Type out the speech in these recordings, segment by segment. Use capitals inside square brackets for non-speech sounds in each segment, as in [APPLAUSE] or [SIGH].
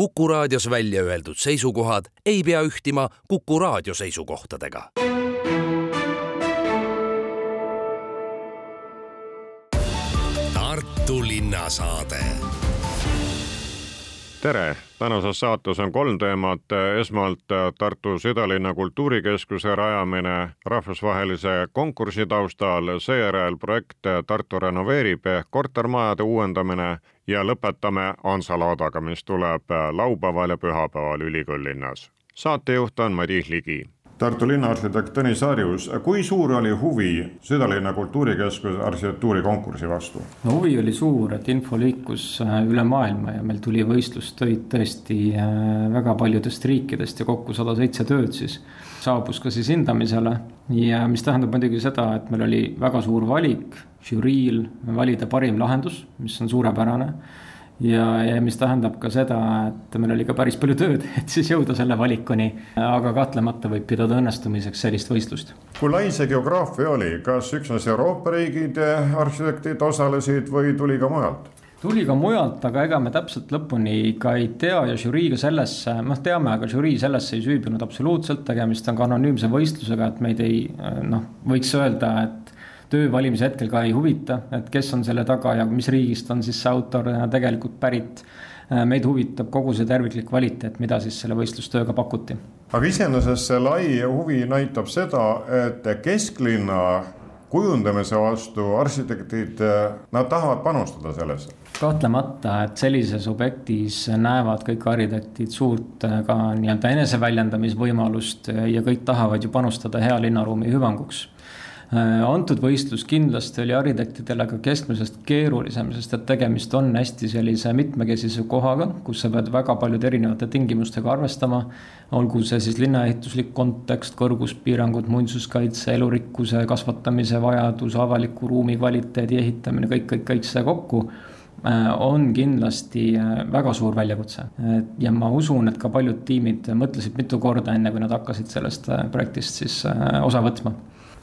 Kuku raadios välja öeldud seisukohad ei pea ühtima Kuku raadio seisukohtadega. Tartu linnasaade. Tere, tänases saates on kolm teemat, esmalt Tartu südalinna kultuurikeskuse rajamine rahvusvahelise konkursi taustal, seejärel projekt Tartu renoveerib ehk kortermajade uuendamine ja lõpetame Hansalaadaga, mis tuleb laupäeval ja pühapäeval ülikoolilinnas. saatejuht on Madis Ligi Tartu linnaarhitekt Tõnis Harjus, kui suur oli huvi südalinna kultuurikeskuse arhitektuurikonkursi vastu? no huvi oli suur, et info liikus äh, üle maailma ja meil tuli võistlustöid tõesti äh, väga paljudest riikidest ja kokku sada seitse tööd siis saabus ka siis hindamisele. ja mis tähendab muidugi seda, et meil oli väga suur valik žüriil valida parim lahendus, mis on suurepärane ja, ja mis tähendab ka seda, et meil oli ka päris palju tööd, [LAUGHS] et siis jõuda selle valikuni. aga kahtlemata võib pidada õnnestumiseks sellist võistlust. kui lai see geograafia oli, kas üksnes Euroopa riigid arhitektid osalesid või tuli ka mujalt? Tuli ka mujalt, aga ega me täpselt lõpuni ka ei tea ja žürii ka sellesse, noh, teame, aga žürii sellesse ei süübinud absoluutselt, tegemist on ka anonüümse võistlusega, et meid ei noh, võiks öelda, et töö valimise hetkel ka ei huvita, et kes on selle taga ja mis riigist on siis see autor tegelikult pärit. meid huvitab kogu see terviklik kvaliteet, mida siis selle võistlustööga pakuti. aga iseenesest see lai huvi näitab seda, et kesklinna kujundamise vastu arhitektid, nad tahavad panustada sellesse? Kahtlemata, et sellises objektis näevad kõik arhitektid suurt ka nii-öelda eneseväljendamisvõimalust ja kõik tahavad ju panustada hea linnaruumi hüvanguks Äh, antud võistlus kindlasti oli arhitektidele ka keskmisest keerulisem, sest et tegemist on hästi sellise mitmekesise kohaga, kus sa pead väga paljude erinevate tingimustega arvestama. olgu see siis linnaehituslik kontekst, kõrguspiirangud, muinsuskaitse, elurikkuse kasvatamise vajadus, avaliku ruumi kvaliteedi ehitamine, kõik, kõik, kõik see kokku äh, on kindlasti äh, väga suur väljakutse. ja ma usun, et ka paljud tiimid mõtlesid mitu korda, enne kui nad hakkasid sellest projektist siis osa võtma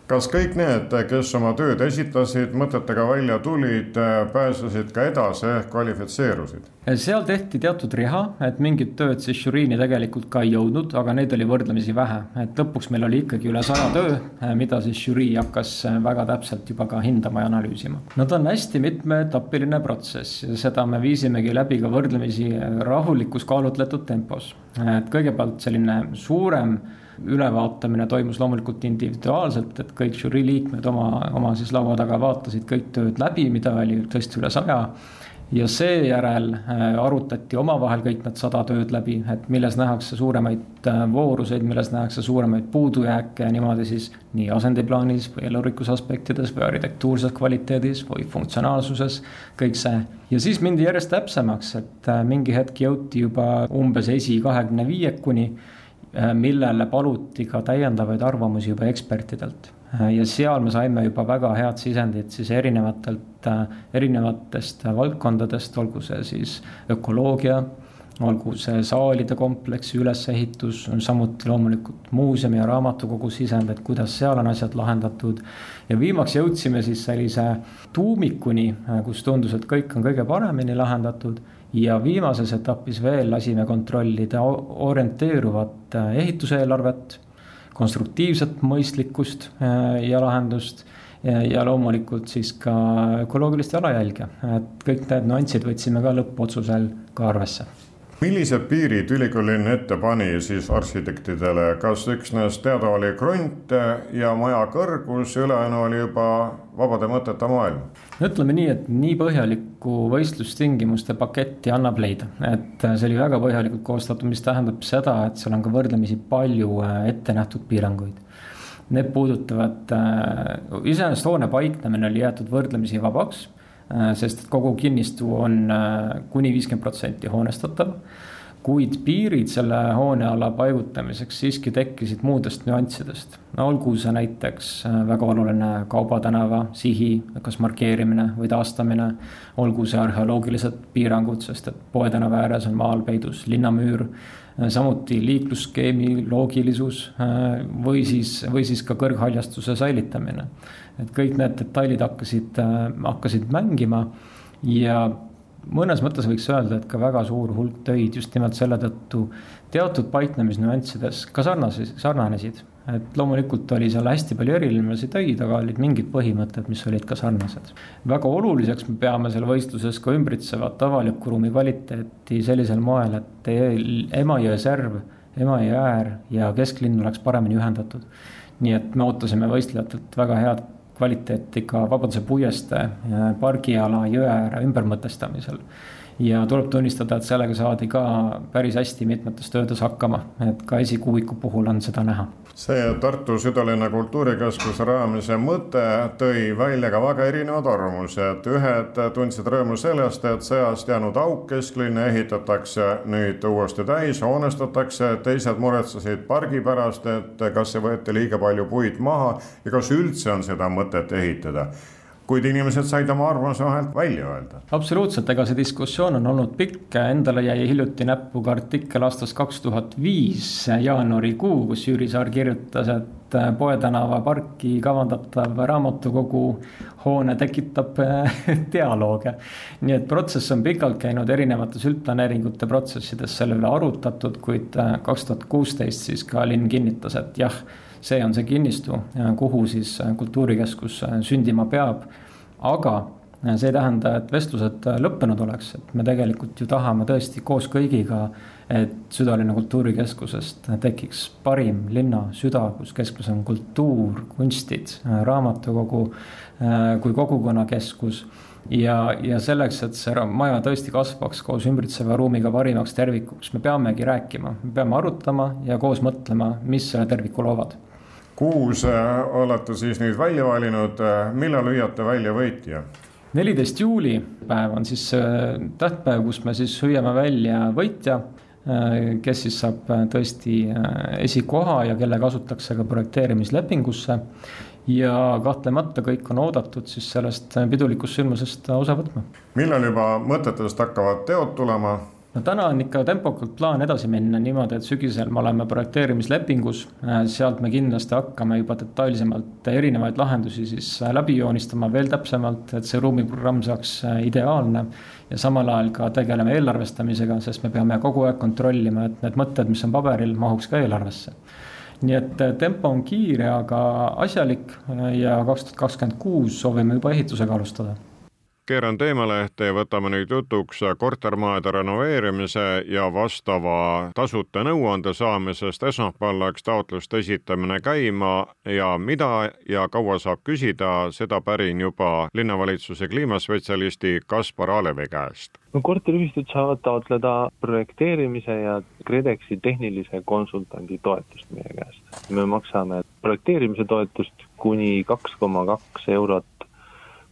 kas kõik need, kes oma tööd esitasid, mõtetega välja tulid, pääsesid ka edasi ehk kvalifitseerusid? seal tehti teatud riha, et mingid tööd siis žüriini tegelikult ka ei jõudnud, aga neid oli võrdlemisi vähe, et lõpuks meil oli ikkagi üle saja töö, mida siis žürii hakkas väga täpselt juba ka hindama ja analüüsima. no ta on hästi mitmeetapiline protsess ja seda me viisimegi läbi ka võrdlemisi rahulikus kaalutletud tempos. et kõigepealt selline suurem ülevaatamine toimus loomulikult individuaalselt, et kõik žürii liikmed oma, oma siis laua taga vaatasid kõik tööd läbi, mida oli tõesti üle saja ja seejärel äh, arutati omavahel kõik need sada tööd läbi, et milles nähakse suuremaid äh, vooruseid, milles nähakse suuremaid puudujääke ja niimoodi siis nii asendiplaanis või elurikkuse aspektides või arhitektuurses kvaliteedis või funktsionaalsuses, kõik see. ja siis mindi järjest täpsemaks, et äh, mingi hetk jõuti juba umbes esi kahekümne viiekuni millele paluti ka täiendavaid arvamusi juba ekspertidelt. Äh, ja seal me saime juba väga head sisendit siis erinevatelt, äh, erinevatest valdkondadest, olgu see siis ökoloogia, olgu see saalide kompleksi ülesehitus, samuti loomulikult muuseumi ja raamatukogu sisend, et kuidas seal on asjad lahendatud. ja viimaks jõudsime siis sellise tuumikuni, kus tundus, et kõik on kõige paremini lahendatud ja viimases etapis veel lasime kontrollida orienteeruvat äh, ehituseelarvet, konstruktiivset mõistlikkust äh, ja lahendust ja loomulikult siis ka ökoloogilist jalajälge, et kõik need nüansid võtsime ka lõppotsusel ka arvesse millised piirid ülikoolilinn ette pani siis arhitektidele, kas üksnes teada oli krunt ja maja kõrgus, ülejäänu oli juba vabade mõtete maailm? ütleme nii, et nii põhjalikku võistlustingimuste paketti annab leida, et see oli väga põhjalikult koostatud, mis tähendab seda, et seal on ka võrdlemisi palju äh, ette nähtud piiranguid. Need puudutavad, äh, iseenesest hoone paiknemine oli jäetud võrdlemisi vabaks Äh, sest et kogu kinnistu on äh, kuni viiskümmend protsenti hoonestatav. kuid piirid selle hooneala paigutamiseks siiski tekkisid muudest nüanssidest. no olgu see näiteks äh, väga oluline Kaubatänava sihi, kas markeerimine või taastamine. olgu see arheoloogilised piirangud, sest et Poe tänava ääres on maal peidus linnamüür samuti liiklusskeemi loogilisus või siis, või siis ka kõrghaljastuse säilitamine et kõik need detailid hakkasid, äh, hakkasid mängima ja mõnes mõttes võiks öelda, et ka väga suur hulk töid just nimelt selle tõttu teatud paiknemisnüanssides ka sarnase, sarnanesid. et loomulikult oli seal hästi palju erinevusi töid, aga olid mingid põhimõtted, mis olid ka sarnased. väga oluliseks me peame seal võistluses ka ümbritsevat avaliku ruumi kvaliteeti sellisel moel, et Emajõe serv, Emajõe äär ja kesklinn oleks paremini ühendatud. nii et me ootasime võistlejatelt väga head kvaliteeti ka Vabaduse puiestee pargiala jõe ääre ümbermõtestamisel. Ja tuleb tunnistada, et sellega saadi ka päris hästi mitmetes töödes hakkama, et ka esikuuiku puhul on seda näha. See Tartu südalinna kultuurikeskuse rajamise mõte tõi välja ka väga erinevad arvamused. ühed tundsid rõõmu sellest, et sõjast jäänud auk kesklinna ehitatakse nüüd uuesti täis, hoonestatakse, teised muretsesid pargi pärast, et kas see võeti liiga palju puid maha ja kas üldse on seda mõtet ehitada kuid inimesed said oma arvamuse vahelt välja öelda. absoluutselt, ega see diskussioon on olnud pikk, endale jäi hiljuti näppu ka artikkel aastast kaks tuhat viis jaanuarikuu, kus Jüri Saar kirjutas, et Poe tänava parki kavandatav raamatukogu hoone tekitab [LAUGHS] dialoog. nii et protsess on pikalt käinud erinevates üldplaneeringute protsessides selle üle arutatud, kuid kaks tuhat kuusteist siis ka linn kinnitas, et jah see on see kinnistu, kuhu siis kultuurikeskus sündima peab. aga see ei tähenda, et vestlused lõppenud oleks, et me tegelikult ju tahame tõesti koos kõigiga, et südalinna kultuurikeskusest tekiks parim linna süda, kus keskmes on kultuur, kunstid, raamatukogu kui kogukonnakeskus. Ja, ja selleks, et see maja tõesti kasvaks koos ümbritseva ruumiga parimaks tervikuks, me peamegi rääkima, me peame arutama ja koos mõtlema, mis selle terviku loovad kuus olete siis nüüd välja valinud, millal hüüate välja võitja? neliteist juuli päev on siis äh, tähtpäev, kus me siis hüüame välja võitja, äh, kes siis saab äh, tõesti esikoha ja kelle kasutatakse ka projekteerimislepingusse. ja kahtlemata kõik on oodatud siis sellest pidulikust sündmusest osa võtma. millal juba mõtetest hakkavad teod tulema? No täna on ikka tempokalt plaan edasi minna niimoodi, et sügisel me oleme projekteerimislepingus, äh, sealt me kindlasti hakkame juba detailsemalt erinevaid lahendusi siis äh, läbi joonistama veel täpsemalt, et see ruumiprogramm saaks äh, ideaalne. ja samal ajal ka tegeleme eelarvestamisega, sest me peame kogu aeg kontrollima, et need mõtted, mis on paberil, mahuks ka eelarvesse. Nii et tempo on kiire, aga asjalik ja kaks tuhat kakskümmend kuus soovime juba ehitusega alustada keeran teemalehte ja võtame nüüd jutuks kortermajade renoveerimise ja vastava tasuta nõuande saamisest. esmaspäeval läks taotluste esitamine käima ja mida ja kaua saab küsida, seda pärin juba linnavalitsuse kliimaspetsialisti Kaspar Alevi käest. no korteriühistud saavad taotleda projekteerimise ja KredExi tehnilise konsultandi toetust meie käest. me maksame projekteerimise toetust kuni kaks koma kaks eurot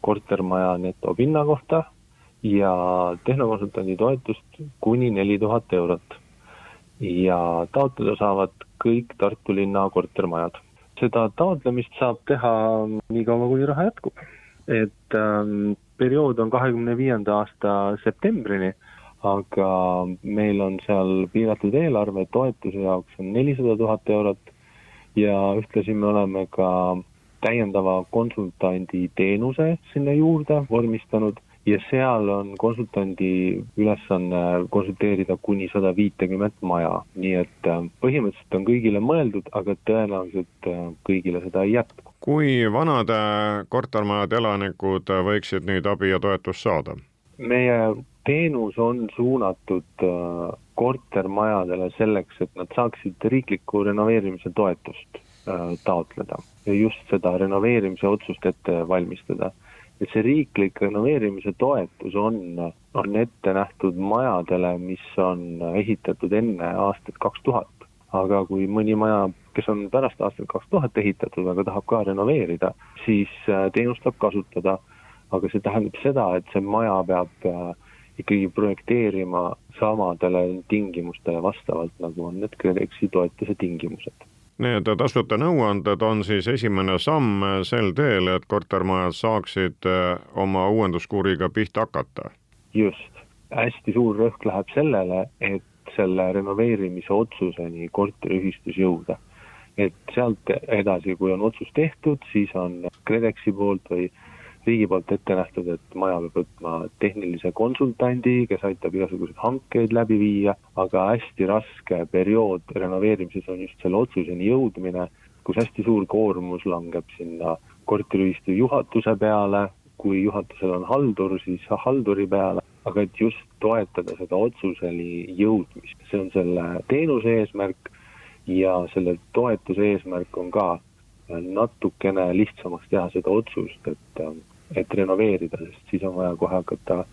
kortermaja netopinna kohta ja tehnokonsultandi toetust kuni neli tuhat eurot. ja taotleda saavad kõik Tartu linna kortermajad. seda taotlemist saab teha nii kaua, kuni raha jätkub. et ähm, periood on kahekümne viienda aasta septembrini, aga meil on seal piiratud eelarve, toetuse jaoks on nelisada tuhat eurot ja ühtlasi me oleme ka täiendava konsultandi teenuse sinna juurde vormistanud ja seal on konsultandi ülesanne konsulteerida kuni sada viitekümmet maja, nii et äh, põhimõtteliselt on kõigile mõeldud, aga tõenäoliselt äh, kõigile seda ei jätku. kui vanade kortermajade elanikud võiksid nüüd abi ja toetust saada? meie teenus on suunatud äh, kortermajadele selleks, et nad saaksid riikliku renoveerimise toetust Äh, taotleda ja just seda renoveerimise otsust ette valmistada. et see riiklik renoveerimise toetus on, on ette nähtud majadele, mis on ehitatud enne aastat kaks tuhat. aga kui mõni maja, kes on pärast aastat kaks tuhat ehitatud, aga tahab ka renoveerida, siis äh, teenust saab kasutada. aga see tähendab seda, et see maja peab äh, ikkagi projekteerima samadele tingimustele vastavalt, nagu on need KredExi toetuse tingimused Need tasuta nõuanded on siis esimene samm sel teel, et kortermajad saaksid eh, oma uuenduskuuriga pihta hakata. just, hästi suur rõhk läheb sellele, et selle renoveerimise otsuseni korteriühistus jõuda. et sealt edasi, kui on otsus tehtud, siis on KredExi poolt või riigi poolt ette nähtud, et maja peab võtma tehnilise konsultandi, kes aitab igasuguseid hankeid läbi viia, aga hästi raske periood renoveerimises on just selle otsuseni jõudmine, kus hästi suur koormus langeb sinna korteriühistu juhatuse peale, kui juhatusel on haldur, siis halduri peale, aga et just toetada seda otsuseni jõudmist, see on selle teenuse eesmärk. Ja selle toetuse eesmärk on ka natukene lihtsamaks teha seda otsust, et, et renoveerida, sest siis on vaja kohe hakata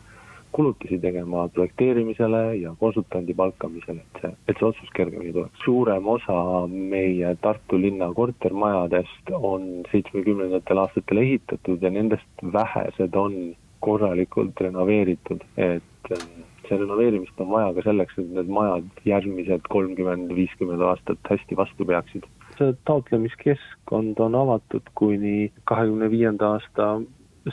kulutusi tegema projekteerimisele ja konsultandi palkamisele, et see, et see otsus kergemini tuleks. suurem osa meie Tartu linna kortermajadest on seitsmekümnendatel aastatel ehitatud ja nendest vähesed on korralikult renoveeritud, et see renoveerimist on vaja ka selleks, et need majad järgmised kolmkümmend, viiskümmend aastat hästi vastu peaksid see taotlemiskeskkond on avatud kuni kahekümne viienda aasta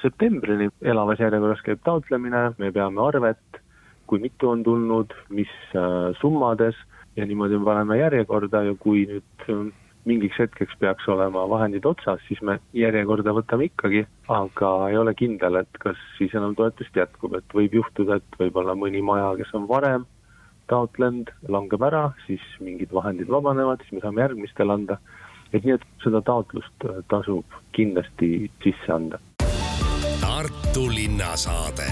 septembrini, elavas järjekorras käib taotlemine, me peame arvet, kui mitu on tulnud, mis äh, summades ja niimoodi me paneme järjekorda ja kui nüüd äh, mingiks hetkeks peaks olema vahendid otsas, siis me järjekorda võtame ikkagi, aga ei ole kindel, et kas siis enam toetust jätkub, et võib juhtuda, et võib-olla mõni maja, kes on varem taotlenud, langeb ära, siis mingid vahendid vabanevad, siis me saame järgmistele anda. et nii, et seda taotlust äh, tasub kindlasti sisse anda. Tartu linnasaade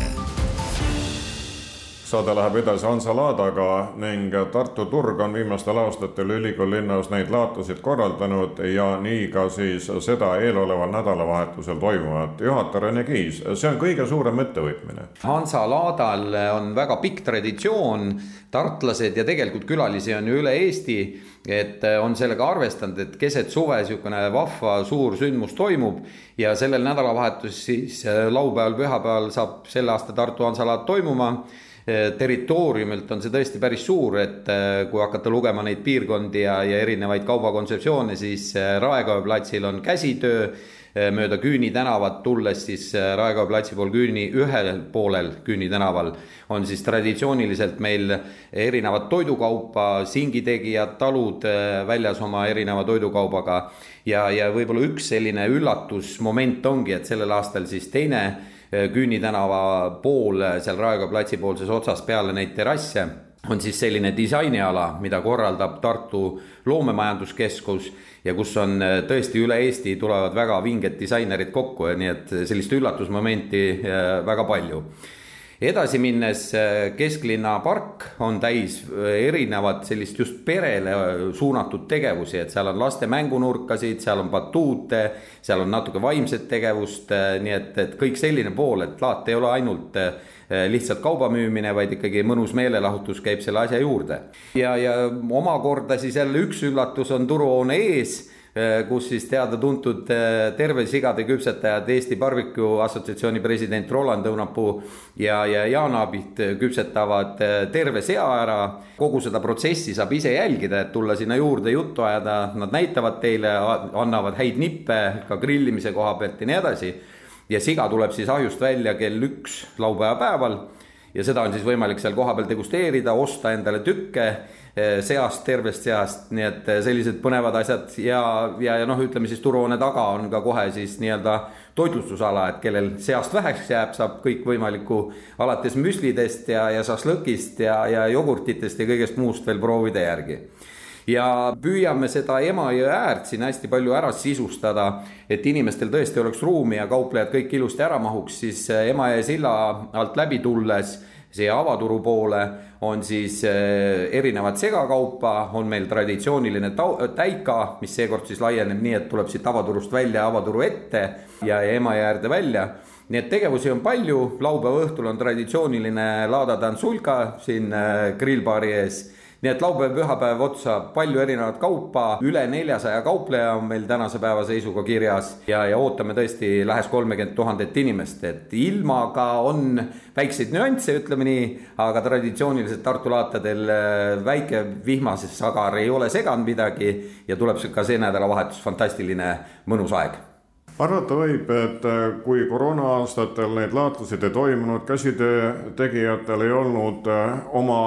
saade läheb edasi Hansa laadaga ning Tartu turg on viimastel aastatel ülikooli linnas neid laatasid korraldanud ja nii ka siis seda eeloleval nädalavahetusel toimuvat. juhataja Rene Kiis, see on kõige suurem ettevõtmine. Hansa laadal on väga pikk traditsioon, tartlased ja tegelikult külalisi on ju üle Eesti, et on sellega arvestanud, et keset suve niisugune vahva suur sündmus toimub ja sellel nädalavahetus siis laupäeval, pühapäeval saab selle aasta Tartu Hansa laad toimuma territooriumilt on see tõesti päris suur, et eh, kui hakata lugema neid piirkondi ja, ja erinevaid kaubakontseptsioone, siis eh, Raekoja platsil on käsitöö mööda Küüni tänavat tulles siis Raekoja platsi pool Küüni ühel poolel Küüni tänaval on siis traditsiooniliselt meil erinevat toidukaupa, singitegijad, talud väljas oma erineva toidukaubaga. ja, ja võib-olla üks selline üllatusmoment ongi, et sellel aastal siis teine Küüni tänava pool, äh, seal Raekoja platsi poolses otsas peale neid terrasse on siis selline disainiala, mida korraldab Tartu loomemajanduskeskus ja kus on äh, tõesti üle Eesti tulevad väga vinged disainerid kokku nii et sellist üllatusmomenti väga palju edasi minnes äh, kesklinna park on täis äh, erinevat sellist just perele äh, suunatud tegevusi, et seal on laste mängunurkasid, seal on batuute, seal on natuke vaimset tegevust, nii et, et kõik selline pool, et laat ei ole ainult lihtsalt kauba müümine, vaid ikkagi mõnus meelelahutus käib selle asja juurde. ja, ja omakorda siis jälle üks üllatus on turuhoone ees kus siis teada-tuntud äh, tervesigade küpsetajad, Eesti Barbecue Assotsiatsiooni president Roland Õunapuu ja, ja Jaan Aabilt küpsetavad äh, terve sea ära. kogu seda protsessi saab ise jälgida, et tulla sinna juurde juttu ajada, nad näitavad teile, annavad häid nippe ka grillimise koha pealt ja nii edasi. ja siga tuleb siis ahjust välja kell üks laupäeva päeval ja seda on siis võimalik seal kohapeal degusteerida, osta endale tükke Eh, seast, tervest seast, nii et eh, sellised põnevad asjad. Ja, ja, ja noh, ütleme siis turuhoone taga on ka kohe siis nii-öelda toitlustusala, et kellel seast väheks jääb, saab kõikvõimalikku alates müslidest ja, ja šašlõkist ja, ja jogurtitest ja kõigest muust veel proovida järgi ja püüame seda Emajõe äärt siin hästi palju ära sisustada, et inimestel tõesti oleks ruumi ja kauplejad kõik ilusti ära mahuks, siis eh, Emajõe silla alt läbi tulles siia avaturu poole on siis eh, erinevat segakaupa, on meil traditsiooniline täika, mis seekord siis laieneb nii, et tuleb siit avaturust välja avaturu ette ja, Emajõe äärde välja. Nii et tegevusi on palju, laupäeva õhtul on traditsiooniline Lada Dansulka siin eh, grillbaari ees nii et laupäev, pühapäev otsa palju erinevat kaupa, üle neljasaja kaupleja on meil tänase päeva seisuga kirjas. Ja, ja ootame tõesti lähes kolmekümmet tuhandet inimest, et ilmaga on väikseid nüansse, ütleme nii, aga traditsiooniliselt Tartu laatadel äh, väike vihmases sagar ei ole seganud midagi ja tuleb ka see nädalavahetus. Fantastiline mõnus aeg arvata võib, et äh, kui koroona-aastatel neid laatlusid ei toimunud, käsitöö tegijatel ei olnud äh, oma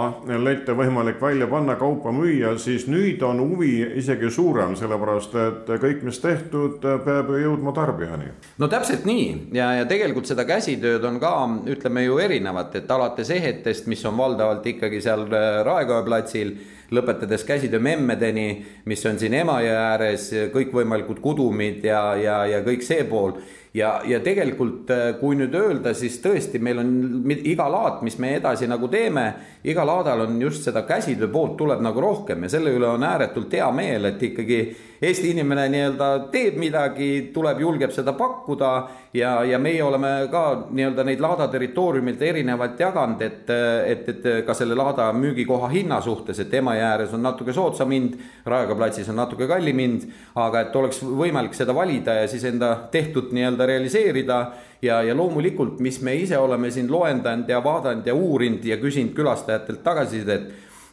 lette võimalik välja panna, kaupa müüa, siis nüüd on huvi isegi suurem, sellepärast et kõik, mis tehtud, peab ju jõudma tarbijani. no täpselt nii ja, ja tegelikult seda käsitööd on ka, ütleme ju erinevat, et alates ehetest, mis on valdavalt ikkagi seal äh, Raekoja platsil lõpetades käsitöö memmedeni, mis on siin Emajõe ääres, kõikvõimalikud kudumid ja, ja, ja kõik see pool ja, ja tegelikult äh, kui nüüd öelda, siis tõesti, meil on iga laat, mis me edasi nagu teeme, igal laadal on just seda käsitöö poolt tuleb nagu rohkem ja selle üle on ääretult hea meel, et ikkagi Eesti inimene nii-öelda teeb midagi, tuleb, julgeb seda pakkuda ja, ja meie oleme ka nii-öelda neid laada territooriumilt erinevalt jaganud, et, et, et ka selle laada müügikoha hinna suhtes, et Emajõe ääres on natuke soodsam hind, Raekoja platsis on natuke kallim hind, aga et oleks võimalik seda valida ja siis enda tehtud nii-öelda realiseerida ja, ja loomulikult, mis me ise oleme siin loendanud ja vaadanud ja uurinud ja küsinud külastajatelt tagasisidet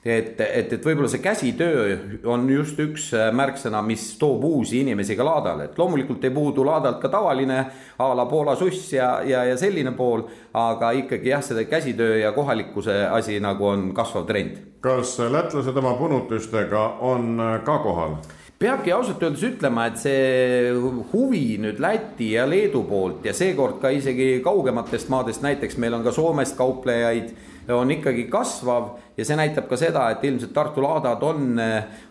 et, et, et võib-olla see käsitöö on just üks äh, märksõna, mis toob uusi inimesi ka laadale, et loomulikult ei puudu laadalt ka tavaline a la Poola suss ja, ja, ja selline pool, aga ikkagi jah, seda käsitöö ja kohalikkuse asi nagu on kasvav trend. kas lätlased oma punutustega on äh, ka kohal? Peabki ausalt öeldes ütlema, et see huvi nüüd Läti ja Leedu poolt ja seekord ka isegi kaugematest maadest, näiteks meil on ka Soomest kauplejaid on ikkagi kasvav ja see näitab ka seda, et ilmselt Tartu laadad on,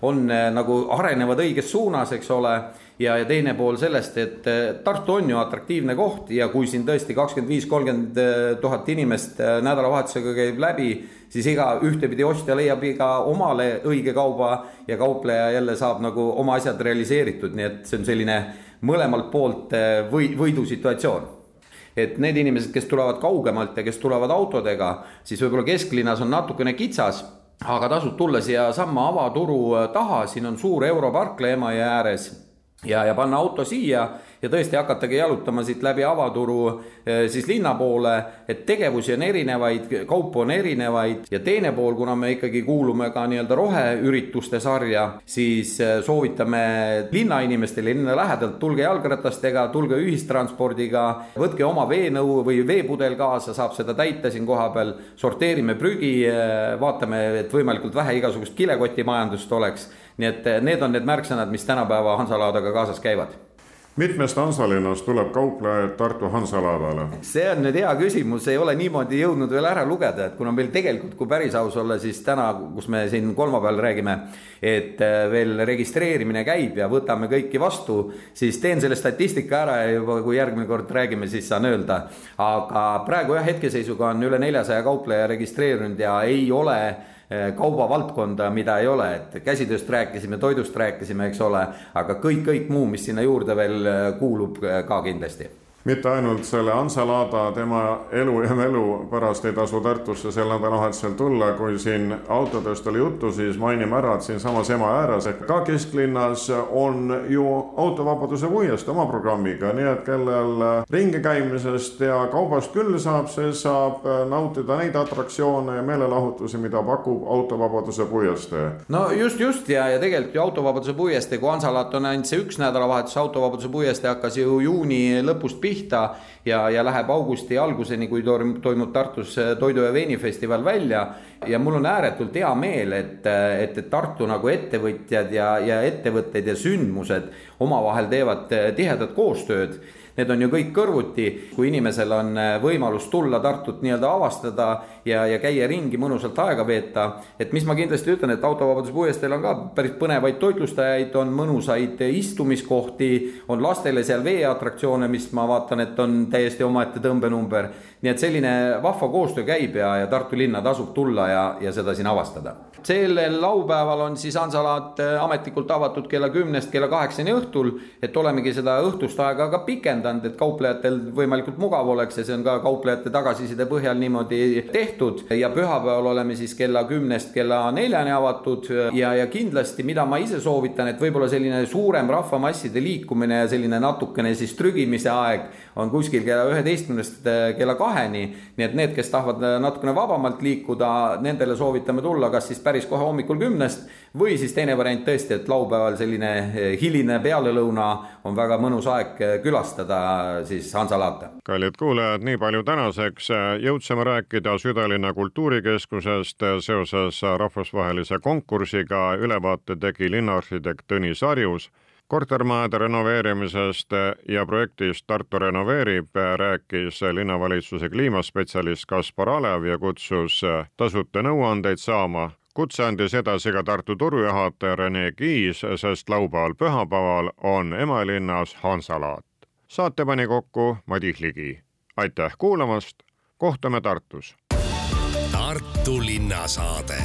on nagu arenevad õiges suunas, eks ole. ja, ja teine pool sellest, et Tartu on ju atraktiivne koht ja kui siin tõesti kakskümmend viis, kolmkümmend tuhat inimest nädalavahetusega käib läbi, siis iga ühtepidi ostja leiab iga omale õige kauba ja kaupleja jälle saab nagu oma asjad realiseeritud, nii et see on selline mõlemalt poolt või, võidusituatsioon et need inimesed, kes tulevad kaugemalt ja kes tulevad autodega, siis võib-olla kesklinnas on natukene kitsas aga tasub tulla siia samma avaturu taha, siin on suur Europarkla Emajõe ääres ja, ja panna auto siia ja tõesti hakatagi jalutama siit läbi avaturu eh, siis linna poole, et tegevusi on erinevaid, kaupu on erinevaid ja teine pool, kuna me ikkagi kuulume ka nii-öelda roheürituste sarja, siis eh, soovitame linnainimestele linna lähedalt, tulge jalgratastega, tulge ühistranspordiga, võtke oma veenõu või veepudel kaasa, saab seda täita siin kohapeal, sorteerime prügi, eh, vaatame, et võimalikult vähe igasugust kilekotimajandust oleks. Nii et need on need märksõnad, mis tänapäeva Hansalaadaga kaasas käivad mitmest Hansalinnast tuleb kauplejaid Tartu Hansalaadale? see on nüüd hea küsimus, ei ole niimoodi jõudnud veel ära lugeda, et kuna meil tegelikult, kui päris aus olla, siis täna, kus me siin kolmapäeval räägime, et äh, veel registreerimine käib ja võtame kõiki vastu, siis teen selle statistika ära ja juba kui järgmine kord räägime, siis saan öelda. aga praegu jah, hetkeseisuga on üle neljasaja kaupleja registreerunud ja ei ole kaubavaldkonda, mida ei ole, et käsitööst rääkisime, toidust rääkisime, eks ole, aga kõik, kõik muu, mis sinna juurde veel eh, kuulub eh, ka kindlasti mitte ainult selle Hansalaada, tema elu ja melu pärast ei tasu Tartusse sel nädalavahetusel tulla, kui siin autodest oli juttu, siis mainime ära, et siinsamas Ema ääres ehk ka kesklinnas on ju autovabaduse puiestee oma programmiga, nii et kellel ringi käimisest ja kaubast küll saab, see saab nautida neid atraktsioone ja meelelahutusi, mida pakub autovabaduse puiestee. no just, just ja, ja tegelikult ju autovabaduse puiestee, kui Hansalaat on ainult see üks nädalavahetus, autovabaduse puiestee hakkas ju juuni lõpust pihta pihta ja, ja läheb augusti alguseni, kui toimub Tartus äh, toidu ja veinifestival välja. ja mul on ääretult hea meel, et, äh, et, et Tartu nagu ettevõtjad ja, ja ettevõtted ja sündmused omavahel teevad äh, tihedat koostööd need on ju kõik kõrvuti, kui inimesel on äh, võimalus tulla Tartut nii-öelda avastada ja, ja käia ringi, mõnusalt aega veeta. et mis ma kindlasti ütlen, et Autovabaduse puiesteel on ka päris põnevaid toitlustajaid, on mõnusaid istumiskohti, on lastele seal veeatraktsione, mis ma vaatan, et on täiesti omaette tõmbenumber. Nii et selline vahva koostöö käib ja, ja Tartu linna tasub tulla ja, ja seda siin avastada. Sellel laupäeval on siis Hansalaat äh, ametlikult avatud kella kümnest kella kaheksani õhtul, et olemegi seda õhtust aega ka pikendanud et kauplejatel võimalikult mugav oleks ja see on ka kauplejate tagasiside põhjal niimoodi tehtud. Ja pühapäeval oleme siis kella kümnest kella neljani avatud ja, ja kindlasti, mida ma ise soovitan, et võib-olla selline suurem rahvamasside liikumine ja selline natukene siis trügimise aeg on kuskil kella üheteistkümnest kella kaheni. nii et need, kes tahavad natukene vabamalt liikuda, nendele soovitame tulla kas siis päris kohe hommikul kümnest või siis teine variant tõesti, et laupäeval selline hiline pealelõuna on väga mõnus aeg külastada siis Hansalaate. kallid kuulajad, nii palju tänaseks. jõudsime rääkida Südalinna kultuurikeskusest seoses rahvusvahelise konkursiga. ülevaate tegi linnaarhitekt Tõnis Harjus kortermajade renoveerimisest ja projektist Tartu renoveerib rääkis linnavalitsuse kliimaspetsialist Kaspar Alev ja kutsus tasuta nõuandeid saama kutse andis edasi ka Tartu turujuhataja Rene Kiis, sest laupäeval-pühapäeval on emalinnas Hansalaat. saate pani kokku Madis Ligi. aitäh kuulamast, kohtume Tartus. Tartu linnasaade